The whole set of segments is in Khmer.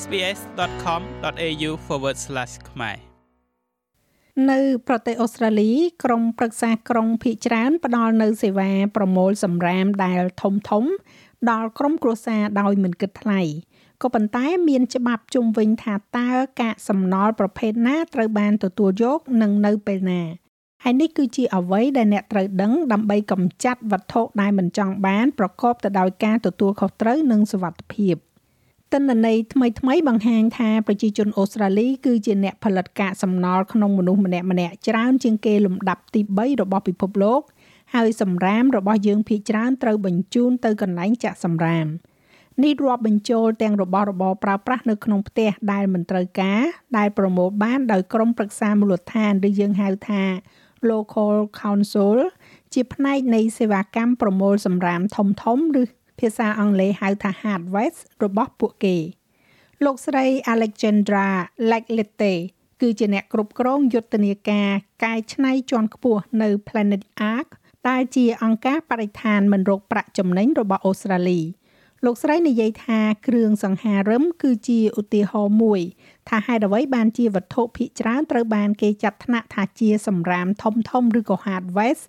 sbs.com.au/ ខ្មែរនៅប្រទេសអូស្ត្រាលីក្រមប្រឹក្សាក្រុងភ ieck ច្រើនផ្ដល់នៅសេវាប្រមូលសម្រាមដែលធំធំ ដល់ក្រុមគ្រួសារដោយមិនគិតថ្លៃក៏ប៉ុន្តែមានច្បាប់ជុំវិញថាតើកាកសំណល់ប្រភេទណាត្រូវបានទទួលយកនិងនៅពេលណាហើយនេះគឺជាអ្វីដែលអ្នកត្រូវដឹងដើម្បីកម្ចាត់វត្ថុដែលមិនចង់បាន ប្រកបទៅដោយការទទួលខុសត្រូវនិងសុវត្ថិភាព។ ទិន្នន័យថ្មីថ្មីបង្ហាញថាប្រជាជនអូស្ត្រាលីគឺជាអ្នកផលិតកាកសំណល់ក្នុងមនុស្សម្នាក់ម្នាក់ច្រើនជាងគេលំដាប់ទី3របស់ពិភពលោក ហើយសម្រាមរបស់យើងភាគច្រើនត្រូវបញ្ជូនទៅកន្លែងចាក់សម្រាមនេះរាប់បញ្ចូលទាំងរបស់របរប្រើប្រាស់នៅក្នុងផ្ទះដែលមិនត្រូវការដែលប្រមូលបានដោយក្រុមប្រឹក្សាមូលដ្ឋានឬយើងហៅថា local council ជាផ្នែកនៃសេវាកម្មប្រមូលសម្រាមធំធំឬ ភាសាអង់គ្លេសហៅថា hard waste របស់ពួកគេ លោកស្រី Alexandra Laglete គឺជាអ្នកគ្រប់គ្រងយុទ្ធនាការកែច្នៃជាន់ខ្ពស់នៅ Planet Ark ដែលជាអង្គការបរិស្ថានមិនរកប្រាក់ចំណេញរបស់អូស្ត្រាលីលោកស្រីនិយាយថាគ្រឿងសង្ហារឹមគឺជាឧទាហរណ៍មួយ ថាហេតុអ្វីបានជាវត្ថុភាគច្រើនត្រូវបានគេចាត់ថ្នាក់ថាជាសម្រាមធំធំឬក៏ hard waste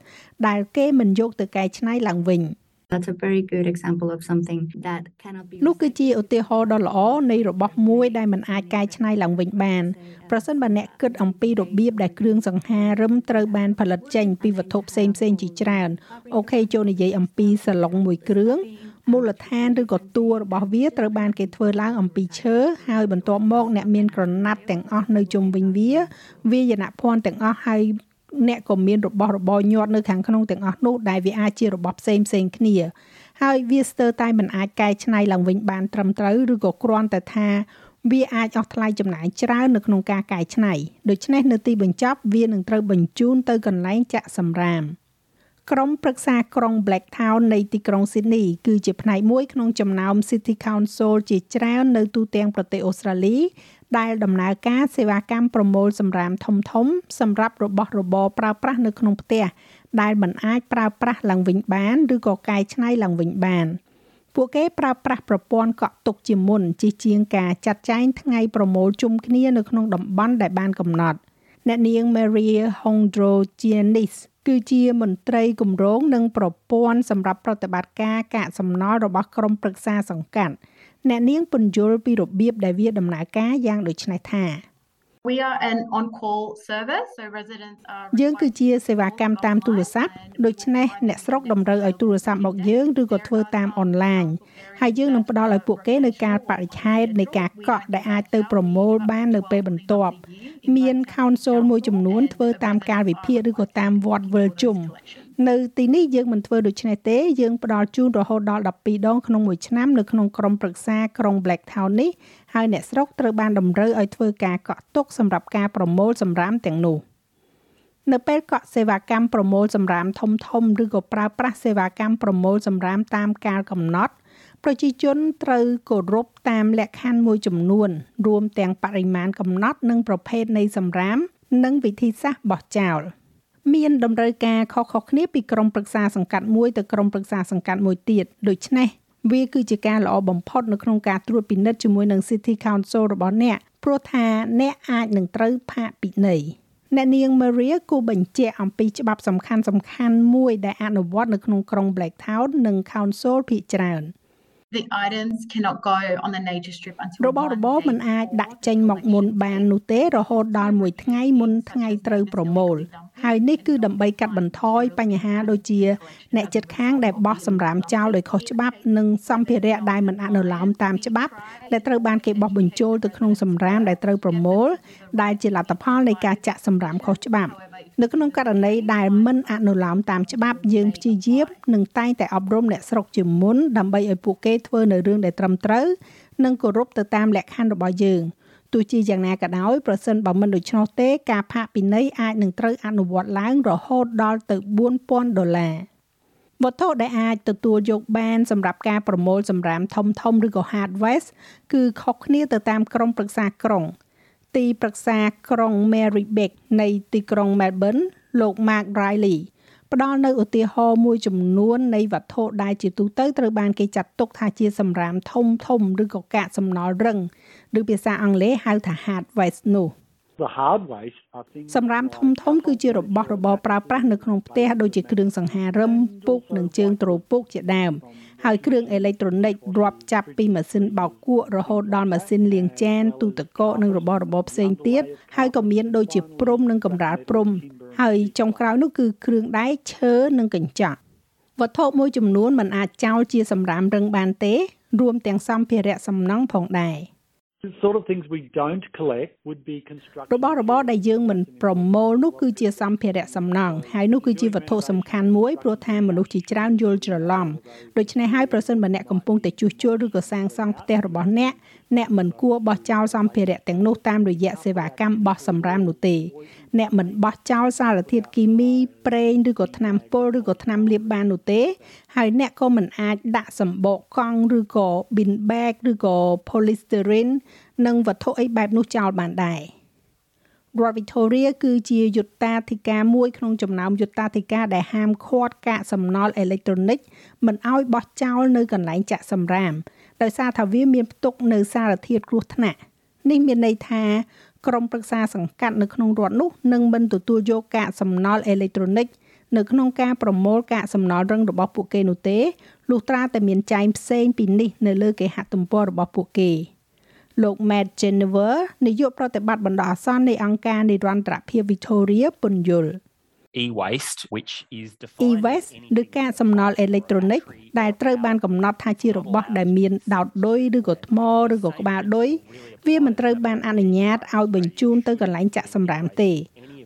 ដែលគេមិនយកទៅកែច្នៃឡើងវិញ។ That's a very good example of something that cannot be នោះគឺជាឧទាហរណ៍ដ៏ល្អនៃរបស់មួយដែលមិនអាចកែច្នៃឡើងវិញបានប្រសិនបើអ្នកគិតអំពីរបៀបដែលគ្រឿងសង្ហារឹមត្រូវបានផលិតចេញពីវត្ថុផ្សេងផ្សេងជាច្រើនអូខេចូលនិយាយអំពីសាឡុងមួយគ្រឿងមូលដ្ឋានឬក៏តួរបស់វាត្រូវបានគេធ្វើឡើងអំពីឈើហើយបន្ទាប់មកអ្នកមានក្រណាត់ទាំងអស់នៅជុំវិញវាវាយនភ័ណ្ឌទាំងអស់ហើយ អ្នកក៏មានរបស់របរញាត់នៅខាងក្នុងទាំងអស់នោះដែលវាអាចជារបស់ផ្សេងផ្សេងគ្នា ហើយវាស្ទើរតែមិនអាចកែច្នៃឡើងវិញបានត្រឹមត្រូវឬក៏គ្រាន់តែថាវាអាចអស់ថ្លៃចំណាយច្រើននៅក្នុងការកែច្នៃដូច្នេះនៅទីបញ្ចប់វានឹងត្រូវបញ្ជូនទៅកន្លែងចាក់សម្រាមក្រុមប្រឹក្សាក្រុង Blacktown នៃទីក្រុង Sydney គឺជាផ្នែកមួយក្នុងចំណោម City Council ជាច្រើននៅទូទាំងប្រទេសអូស្ត្រាលី ដែលដំណើរការសេវាកម្មប្រមូលសម្រាមធំធំ សម្រាប់របស់របរប្រើប្រាស់នៅក្នុងផ្ទះដែលមិនអាចប្រើប្រាស់ឡើងវិញបានឬក៏កែច្នៃឡើងវិញបានពួកគេប្រើប្រាស់ប្រព័ន្ធកក់ទុកជាមុនជាជាងការចាត់ចែងថ្ងៃប្រមូលជុំគ្នានៅក្នុងតំបន់ដែលបានកំណត់អ្នកនាង Maria Hondrogianis គឺជាមន្ត្រីគម្រោងនិងប្រព័ន្ធសម្រាប់ប្រតិបត្តិការកាកសំណល់របស់ក្រមប្រឹក្សាសង្កាត់ អ្នកនាងពន្យល់ពីរបៀបដែលវាដំណើរការយ៉ាងដូចនេះថា We are an on call service so residents are យើងគឺជាសេវាកម្មតាមទូរស័ព្ទដូច្នេះអ្នកស្រុកតម្រូវឲ្យទូរស័ព្ទមកយើងឬក៏ធ្វើតាមអនឡាញហើយយើងនឹងផ្ដល់ឲ្យពួកគេនៅការបរិច្ឆេទនៃការកក់ដែលអាចទៅប្រមូលបាននៅពេលបន្ទាប់មាន council មួយចំនួនធ្វើតាមការវិភាគឬក៏តាមវត្តវិលជុំនៅទីនេះយើងមិនធ្វើដូច្នេះទេយើងផ្ដល់ជូនរហូតដល់12ដងក្នុងមួយឆ្នាំនៅក្នុងក្រុមប្រឹក្សាក្រុង Blacktown នេះហើយអ្នកស្រុកត្រូវបានតម្រូវឲ្យធ្វើការកក់ទុកសម្រាប់ការប្រមូលសម្រាមទាំងនោះនៅពេលកក់សេវាកម្មប្រមូលសម្រាមធំធំឬក៏ប្រើប្រាស់សេវាកម្មប្រមូលសម្រាមតាមកាលកំណត់ប្រជាជនត្រូវគោរពតាមលក្ខខណ្ឌមួយចំនួន រួមទាំងបរិមាណកំណត់និងប្រភេទនៃសម្រាម និងវិធីសាស្ត្របោះចោល។ មានតម្រូវការខុសៗគ្នាពីក្រុមប្រឹក្សាសង្កាត់មួយទៅក្រុមប្រឹក្សាសង្កាត់មួយទៀតដូច្នេះវាគឺជាការល្អបំផុតនៅក្នុងការត្រួតពិនិត្យជាមួយនឹង City Council របស់អ្នកព្រោះថាអ្នកអាចនឹងត្រូវផាកពិន័យអ្នកនាង Maria គូបញ្ជាក់អំពីច្បាប់សំខាន់សំខាន់មួយដែលអនុវត្តនៅក្នុងក្រុង Blacktown និង Council ភាគច្រើន the items cannot go on the nature strip until របស់របរមិនអាចដាក់ចេញមកមុនបាននោះទេរហូតដល់មួយថ្ងៃមុនថ្ងៃត្រូវប្រមូលហើយនេះគឺដើម្បីកាត់បន្ថយបញ្ហាដូចជា អ្នកចិត្តខាងដែលបោះសម្រាមចោលដោយខុសច្បាប់និងសម្ភារៈដែលមិនអនុលោមតាមច្បាប់ដែលត្រូវបានគេបោះបញ្ចូលទៅក្នុងសម្រាមដែលត្រូវប្រមូលដែលជាលទ្ធផលនៃការចាក់សម្រាមខុសច្បាប់ នៅក្នុងករណីដែលមិនអនុលោមតាមច្បាប់យើងព្យាយាមនឹងតែងតែអប់រំអ្នកស្រុកជាមុនដើម្បីឲ្យពួកគេធ្វើនៅរឿងដែលត្រឹមត្រូវនិងគោរពទៅតាមលក្ខខណ្ឌរបស់យើង។ទោះជាយ៉ាងណាក៏ដោយប្រសិនបើមិនដូច្នោះទេការផាកពិន័យអាចនឹងត្រូវអនុវត្តឡើងរហូតដល់ទៅ4000ដុល្លារវត្ថុដែលអាចទទួលយកបានសម្រាប់ការប្រមូលសម្រាមធំធំឬក៏ hard waste គឺខុសគ្នាទៅតាមក្រមប្រឹក្សាក្រុង ទីប្រឹក្សាក្រុង Mary Beck នៃទីក្រុង Melbourne លោក Mark Riley ផ្ដល់នៅឧទាហរណ៍មួយចំនួននៃវត្ថុដែលជាទូទៅត្រូវបានគេចាត់ទុកថាជាសម្រាមធំធំឬក៏កាកសំណល់រឹងឬភាសាអង់គ្លេសហៅថា hard waste នោះ The hard waste are things សម្រាមធំធំគឺជារបស់របរប្រើប្រាស់នៅក្នុងផ្ទះដូចជាគ្រឿងសង្ហារឹមពុកនិងជើងទ្រពុកជាដើមហើយគ្រឿងអេឡិចត្រូនិករាប់ចាប់ពីម៉ាស៊ីនបោកគក់រហូតដល់ម៉ាស៊ីនលាងចានទូទឹកកកនិងរបស់របរផ្សេងទៀតហើយក៏មានដូចជាព្រំនិងកម្រាលព្រំហើយចុងក្រោយនោះគឺគ្រឿងដែកឈើនិងកញ្ចក់វត្ថុមួយចំនួនមិនអាចចោលជាសម្រាមរឹងបានទេ រួមទាំងសម្ភារៈសំណង់ផងដែរ។ របស់របរដែលយើងមិនប្រមូលនោះគឺជាសម្ភារៈសំណង់ហើយនោះគឺជាវត្ថុសំខាន់មួយព្រោះថាមនុស្សជាច្រើនយល់ច្រឡំដូច្នេះហើយប្រសិនបើអ្នកកំពុងតែជួសជុលឬក៏សាងសង់ផ្ទះរបស់អ្នក អ្នកមិនគួរបោះចោលសម្ភារៈទាំងនោះតាមរយៈសេវាកម្មបោះសម្រាមនោះទេអ្នកមិនបោះចោលសារធាតុគីមីប្រេងឬក៏ថ្នាំពុលឬក៏ថ្នាំលាបបាននោះទេ ហើយអ្នកក៏មិនអាចដាក់សម្បកកង់ឬក៏ bin bag ឬក៏ polystyrene និងវត្ថុអីបែបនោះចោលបានដែររដ្ឋ Victoria គឺជាយុត្តាធិការមួយក្នុងចំណោមយុត្តាធិការដែលហាមឃាត់កាកសំណល់អេឡិចត្រូនិកមិនឲ្យបោះចោលនៅកន្លែងចាក់សំរាម ដោយសារថាវាមានផ្ទុកនៅសារធាតុគ្រោះថ្នាក់នេះមានន័យថាក្រុមប្រឹក្សាសង្កាត់នៅក្នុងរដ្ឋនោះនឹងមិនទទួលយកកាកសំណល់អេឡិចត្រូនិកនៅក្នុងការប្រមូលកាកសំណល់រឹងរបស់ពួកគេនោះទេលុះត្រាតែមានចែងផ្សេងពីនេះនៅលើគេហទំព័ររបស់ពួកគេលោក Matt Jennifer នាយកប្រតិបត្តិបណ្ដោះអាសន្ននៃអង្គការនិរន្តរភាព Victoria ពន្យល់ e-waste which is e-waste ឬកាកសំណល់អេឡិចត្រូនិកដែលត្រូវបានកំណត់ថាជារបស់ដែលមានដោតឌុយឬក៏ថ្មឬក៏ក្បាលឌុយវាមិនត្រូវបានអនុញ្ញាតឲ្យបញ្ជូនទៅកន្លែងចាក់សំរាមទេ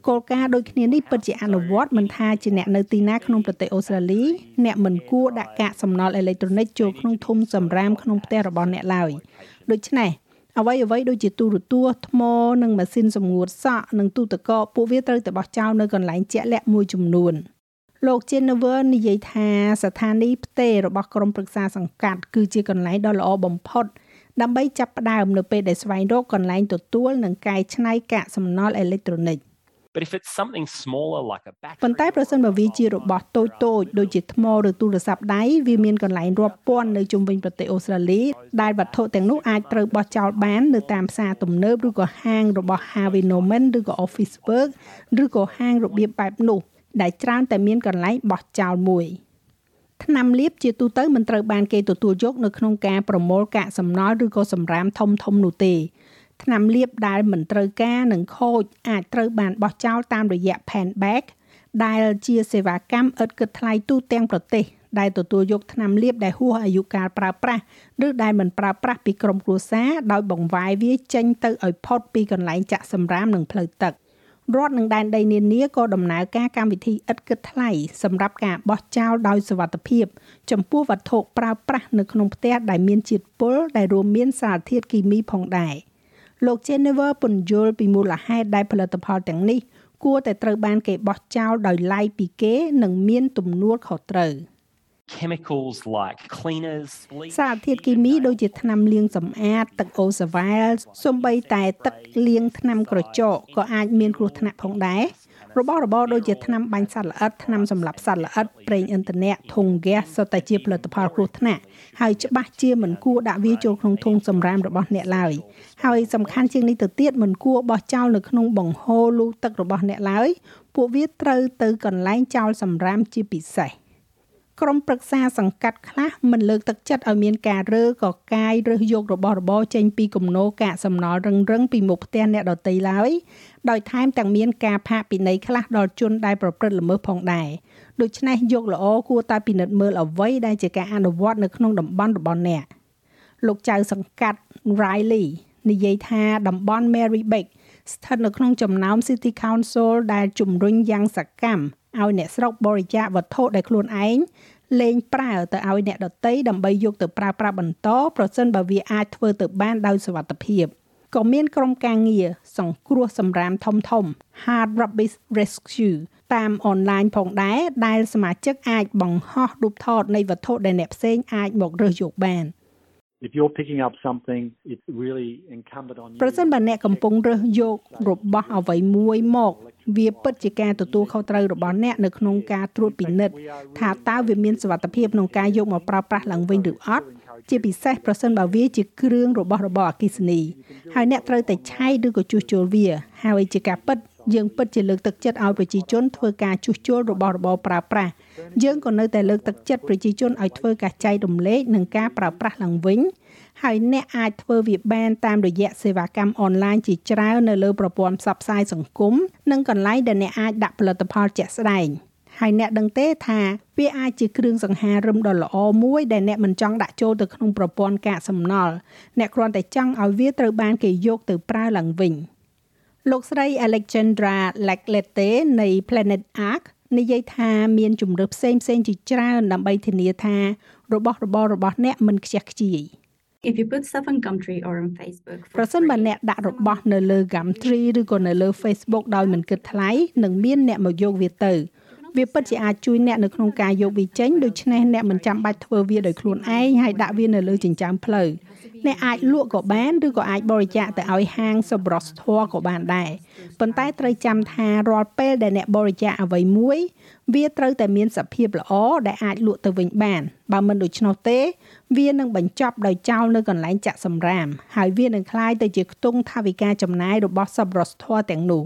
គោលការណ៍ដូចគ្នានេះពិតជាអនុវត្តមិនថាជាអ្នកនៅទីណាក្នុងប្រទេសអូស្ត្រាលីអ្នកមិនគួរដាក់កាកសំណល់អេឡិចត្រូនិកចូលក្នុងធុងសំរាមក្នុងផ្ទះរបស់អ្នកឡើយដូច្នេះ អ្វីអ្វីដូចជាទូរទស្សន៍ថ្មនិងម៉ាស៊ីនសម្ងួតសក់និងទូទឹកកកពួកវាត្រូវតែបោះចោលនៅកន្លែងជាក់លាក់មួយចំនួនលោក Jennifer និយាយថាស្ថានីយ៍ផ្ទេររបស់ក្រមប្រឹក្សាសង្កាត់គឺជាកន្លែងដ៏ល្អបំផុតដើម្បីចាប់ផ្ដើមនៅពេលដែលស្វែងរកកន្លែងទទួលនិងកែច្នៃកាកសំណល់អេឡិចត្រូនិក But if it's something smaller like a battery ប៉ុន្តែប្រសិនបើវាជារបស់តូចតូចដូចជាថ្មឬទូរស័ព្ទដៃវាមានកន្លែងរាប់ពាន់នៅជុំវិញប្រទេសអូស្ត្រាលីដែលវត្ថុទាំងនោះអាចត្រូវបោះចោលបាននៅតាមផ្សារទំនើបឬក៏ហាងរបស់ Harvey Norman ឬក៏ Office Work ឬក៏ហាងរបៀបបែបនោះដែលច្រើនតែមានកន្លែងបោះចោលមួយថ្នាំលាបជាទូទៅមិនត្រូវបានគេទទួលយកនៅក្នុងការប្រមូលកាកសំណល់ឬក៏សម្រាមធំធំនោះទេ ថ្នាំលាបដែលមិនត្រូវការនិងខូចអាចត្រូវបានបោះចោលតាមរយៈ pen bag ដែលជាសេវាកម្មឥតគិតថ្លៃទូទាំងប្រទេសដែលទទួលយកថ្នាំលាបដែលហួសអាយុកាលប្រើប្រាស់ឬដែលមិនប្រើប្រាស់ពីក្រុមគ្រួសារដោយបង្វែរវាចេញទៅឲ្យផុតពីកន្លែងចាក់សម្រាមនិងផ្លូវទឹករដ្ឋនិងដែនដីនានាក៏ដំណើរការកម្មវិធីឥតគិតថ្លៃសម្រាប់ការបោះចោលដោយសុវត្ថិភាព ចំពោះវត្ថុប្រើប្រាស់នៅក្នុងផ្ទះដែលមានជាតិពុលដែលរួមមានសារធាតុគីមីផងដែរ។ លោក Jennifer ពន្យល់ពីមូលហេតុដែលផលិតផលទាំងនេះ គួរតែត្រូវបានគេបោះចោលដោយឡែកពីគេនិងមានទំនួលខុសត្រូវ chemicals like cleaners សារធាតុគីមីដូចជាថ្នាំលាងសម្អាតទឹកអូសាវ៉ែលសូម្បីតែទឹកលាងថ្នាំក្រចកក៏អាចមានគ្រោះថ្នាក់ផងដែរ របស់របរដូចជាថ្នាំបាញ់សត្វល្អិតថ្នាំសម្លាប់សត្វល្អិតប្រេងឥន្ធនៈធុងហ្គាសសុទ្ធតែជាផលិតផលគ្រោះថ្នាក់ហើយច្បាស់ជាមិនគួរដាក់វាចូលក្នុងធុងសម្រាមរបស់អ្នកឡើយហើយសំខាន់ជាងនេះទៅទៀតមិនគួរបោះចោលនៅក្នុងបង្ហូរលូទឹករបស់អ្នកឡើយពួកវាត្រូវទៅកន្លែងចោលសម្រាមជាពិសេស។ ក្រុមប្រឹក្សាសង្កាត់ខ្លះមិនលើកទឹកចិត្តឲ្យមានការរើកកាយរើសយករបស់របរចេញពីគំនរកាកសំណល់រឹងរឹងពីមុខផ្ទះអ្នកដទៃឡើយដោយថែមទាំងមានការផាកពិន័យខ្លះដល់ជនដែលប្រព្រឹត្តល្មើសផងដែរដូច្នេះយកល្អគួរតែពិនិត្យមើលអ្វីដែលជាការអនុវត្តនៅក្នុងតំបន់របស់អ្នកលោកចៅសង្កាត់ Riley និយាយថាតំបន់ Mary Beck ស្ថិតនៅក្នុងចំណោម City Council ដែលជំរុញយ៉ាងសកម្ម ឲ្យអ្នកស្រុកបរិច្ចាគវត្ថុដែលខ្លួនឯងលែងប្រើទៅឲ្យអ្នកដតីដើម្បីយកទៅប្រើប្រាស់បន្តប្រសិនបើវាអាចធ្វើទៅបានដោយសុវត្ថិភាពក៏មានក្រុមការងារសង្គ្រោះសម្រាមធំធំ Hard Rubbish Rescue តាមអនឡាញផងដែរដែលសមាជិកអាចបង្ហោះរូបថតនៃវត្ថុដែលអ្នកផ្សេងអាចមករើសយកបាន If you're picking up something, it's really incumbent on you. ប្រសិនបើអ្នកកំពុងរើសយករបស់អ្វីមួយមក វាពិតជាការទទួលខុសត្រូវរបស់អ្នកនៅក្នុងការត្រួតពិនិត្យថាតើវាមានសុវត្ថិភាពក្នុងការយកមកប្រើប្រាស់ឡើងវិញឬអត់ជាពិសេសប្រសិនបើវាជាគ្រឿងរបស់របរអគ្គិសនីហើយអ្នកត្រូវតែឆែកឬក៏ជួសជុលវាហើយជាការពិត យើងពិតជាលើកទឹកចិត្តឲ្យប្រជាជនធ្វើការជួសជុលរបស់របរប្រើប្រាស់យើងក៏នៅតែលើកទឹកចិត្តប្រជាជនឲ្យធ្វើការចែករំលែកនិងការប្រើប្រាស់ឡើងវិញហើយអ្នកអាចធ្វើវាបានតាមរយៈសេវាកម្មអនឡាញជាច្រើននៅលើប្រព័ន្ធផ្សព្វផ្សាយសង្គមនិងកន្លែងដែលអ្នកអាចដាក់ផលិតផលជាក់ស្ដែងហើយអ្នកដឹងទេថាវាអាចជាគ្រឿងសង្ហារឹមដ៏ល្អមួយដែលអ្នកមិនចង់ដាក់ចូលទៅក្នុងប្រព័ន្ធកាកសំណល់អ្នកគ្រាន់តែចង់ឲ្យវាត្រូវបានគេយកទៅប្រើឡើងវិញ លោកស្រី Alexandra Laklete នៃ Planet Ark និយាយថាមានជំរើសផ្សេងផ្សេងជាច្រើនដើម្បីធានាថារបស់របររបស់អ្នកមិនខ្ជះខ្ជាយ If you put stuff on Gumtree or on Facebook ប្រ for សិនបើ free, អ្នកដាក់របស់នៅលើ Gumtree ឬក៏នៅលើ Facebook ដោយមិនគិតថ្លៃនឹងមានអ្នកមកយកវាទៅវាពិតជាអាចជួយអ្នកនៅក្នុងការយកវាចេញដូច្នេះអ្នកមិនចាំបាច់ធ្វើវាដោយខ្លួនឯងហើយដាក់វានៅលើចិញ្ចើមផ្លូវ អ្នកអាចលក់ក៏បានឬក៏អាចបរិច្ចាគទៅឲ្យហាងសប្បុរសធម៌ក៏បានដែរប៉ុន្តែត្រូវចាំថារាល់ពេលដែលអ្នកបរិច្ចាគអ្វីមួយ វាត្រូវតែមានសភាពល្អដែលអាចលក់ទៅវិញបានបើមិនដូច្នោះទេ វានឹងបញ្ចប់ដោយចោលនៅកន្លែងចាក់សម្រាមហើយវានឹងคล้ายទៅជាខ្ទង់ថវិកាចំណាយរបស់សប្បុរសធម៌ទាំងនោះ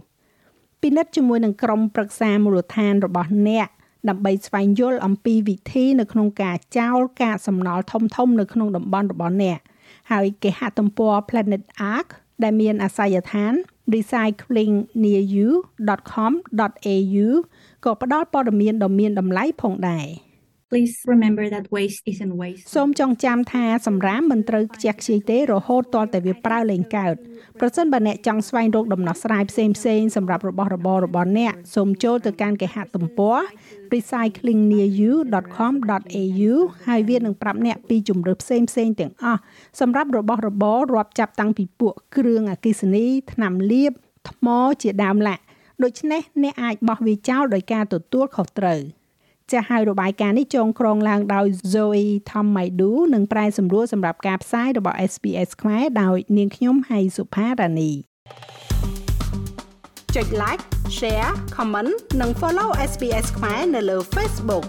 ពិនិត្យជាមួយនឹងក្រុមប្រឹក្សាមូលដ្ឋានរបស់អ្នកដើម្បីស្វែងយល់អំពីវិធីនៅក្នុងការចោលកាកសំណល់ធំៗនៅក្នុងតំបន់របស់អ្នក ហើយគេហទំព័រ Planet Ark ដែលមានអាសយដ្ឋាន recyclingnearyou.com.au ក៏ផ្ដល់ព័ត៌មានដ៏មានតម្លៃផងដែរ please remember that waste isn't waste. សូមចងចាំថាសម្រាមមិនត្រូវខ្ជះខ្ជាយទេរហូតទាល់តែវាប្រើលែងកើតប្រសិនបើអ្នកចង់ស្វែងរកដំណោះស្រាយផ្សេងផ្សេងៗសម្រាប់របស់របររបស់អ្នកសូមចូលទៅកាន់គេហទំព័រ recyclingnearyou.com.au ហើយវានឹងប្រាប់អ្នកពីជំរើសផ្សេងផ្សេងៗទាំងអស់សម្រាប់របស់របររាប់ចាប់តាំងពីពួកគ្រឿងអគ្គិសនីថ្នាំលាបថ្មជាដើមឡាក់ដូច្នេះអ្នកអាចបោះវាចោលដោយការទទួលខុសត្រូវ ចាស់ហើយរបាយការណ៍នេះចងក្រងឡើងដោយ Zoe Thomaidou និងប្រែសម្រួលសម្រាប់ការផ្សាយរបស់ SPS ខ្មែរដោយនាងខ្ញុំហៃសុផារ៉ានីចុច like share comment និង follow SPS ខ្មែរនៅលើ Facebook